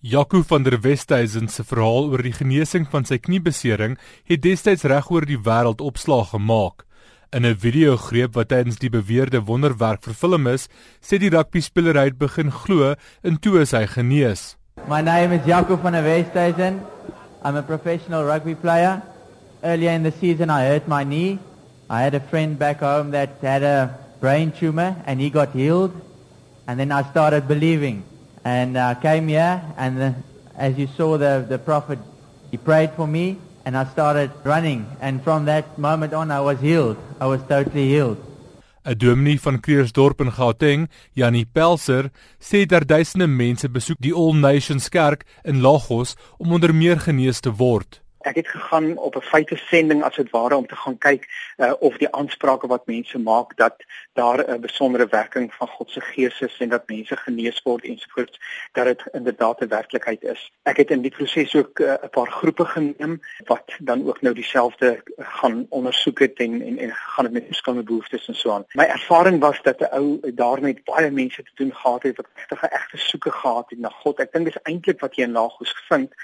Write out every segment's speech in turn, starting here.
Jaco van der Westhuizen se verhaal oor die genesing van sy kniebesering het destyds regoor die wêreld opslag gemaak. In 'n videogreep wat tydens die beweerde wonderwerk vervilm is, sê die rugbyspeler hy het begin glo en toe is hy genees. My name is Jaco van der Westhuizen. I'm a professional rugby player. Earlier in the season I hurt my knee. I had a friend back home that had a brain tumor and he got healed. And then I started believing. And uh, came here. And the, as you saw, the, the prophet, he prayed for me, and I started running. And from that moment on, I was healed. I was totally healed. 'n Dominee van Kreersdorp in Gauteng, Janie Pelser, sê daar duisende mense besoek die All Nations Kerk in Lagos om onder meer genees te word ek het gegaan op 'n feite sending as dit ware om te gaan kyk uh, of die aansprake wat mense maak dat daar 'n besondere werking van God se gees is en dat mense genees word ensovoorts dat dit inderdaad 'n werklikheid is. Ek het in die proses ook uh, 'n paar groepe geneem wat dan ook nou dieselfde gaan ondersoek het en en, en gaan dit met verskillende behoeftes en so aan. My ervaring was dat 'n ou daar met baie mense te doen gehad het wat regtig 'n egte soeke gehad het na God. Ek dink dis eintlik wat jy in Lagos gevind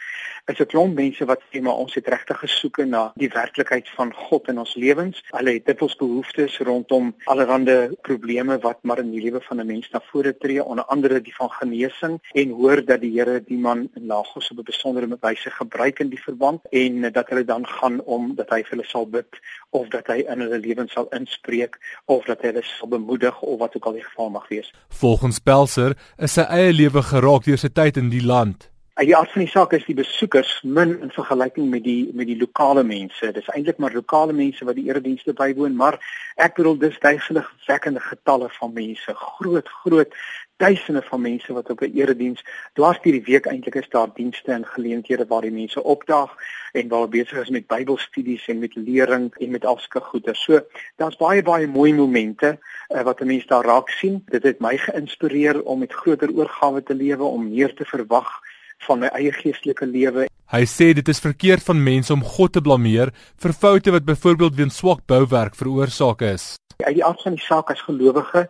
is 'n klomp mense wat sê maar ons het regtig gesoek na die werklikheid van God in ons lewens. Hulle het dit ons behoeftes rondom allerlei probleme wat maar in die lewe van 'n mens na vore tree, onder andere die van genesing en hoor dat die Here die man in Lagos op 'n besondere wyse gebruik in die verband en dat hulle dan gaan om dat hy vir hulle sal bid of dat hy in hulle lewens sal inspreek of dat hy hulle sal bemoedig of wat ook al die geval mag wees. Volgens Pelser is sy eie lewe geraak deur sy tyd in die land. Uit die aard van die saak is die besoekers min in vergelyking met die met die lokale mense. Dis eintlik maar lokale mense wat die eredienste bywoon, maar ek bedoel dis duisende wekkende getalle van mense, groot groot duisende van mense wat op 'n erediens dwars deur die week eintlik is daar dienste en geleenthede waar die mense opdaag en waar besig is met Bybelstudies en met lering en met afske goeie. So daar's baie baie mooi momente uh, wat 'n mens daar raak sien. Dit het my geïnspireer om met groter oorgawe te lewe, om meer te verwag van my eie geestelike lewe. Hy sê dit is verkeerd van mense om God te blameer vir foute wat byvoorbeeld weens swak bouwerk veroorsaak is. Uit die aard van die saak as gelowige,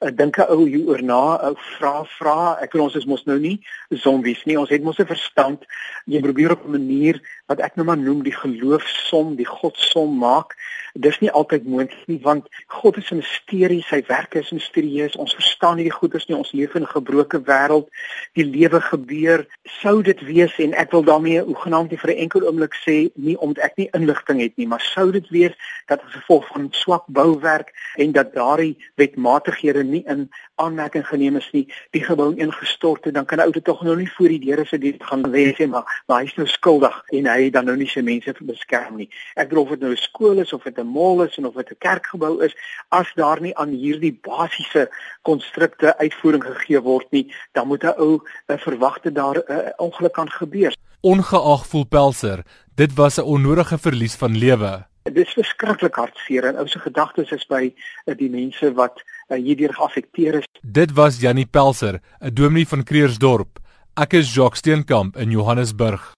'n ou hieroor na, ou vra vra, ek weet ons is mos nou nie zombies nie. Ons het mos 'n verstand. Jy probeer op 'n manier wat ek nou maar noem die geloofsom, die godsom maak dis nie altyd moontlik nie want God is 'n misterie, sy werke is misterieus. Ons verstaan nie die goeders nie. Ons leef in 'n gebroke wêreld. Die lewe gebeur. Sou dit wees en ek wil daarmee hoegenaamd nie vir 'n enkel oomblik sê nie omdat ek nie inligting het nie, maar sou dit wees dat as gevolg van swak bouwerk en dat daardie wetmatighede nie in aanmerking geneem is nie, die gebou ingestort het, dan kan 'n ou dit tog nou nie voor die deure se dit gaan wees nie, maar maar hy's nou skuldig en hy dan nou nie sy mense beskerm nie. Ek bedoel of dit nou 'n skool is of dit 'n mall is en of dit 'n kerkgebou is, as daar nie aan hierdie basiese konstrukte uitvoering gegee word nie, dan moet 'n ou verwagte daar 'n uh, ongeluk kan gebeur. Ongeag voel Pelser, dit was 'n onnodige verlies van lewe. Dit is verskriklik hartseer en ou se gedagtes is by uh, die mense wat uh, hierdeur geaffekteer is. Dit was Jannie Pelser, 'n dominee van Kreersdorp. Ek is Jacques Steenkamp in Johannesburg.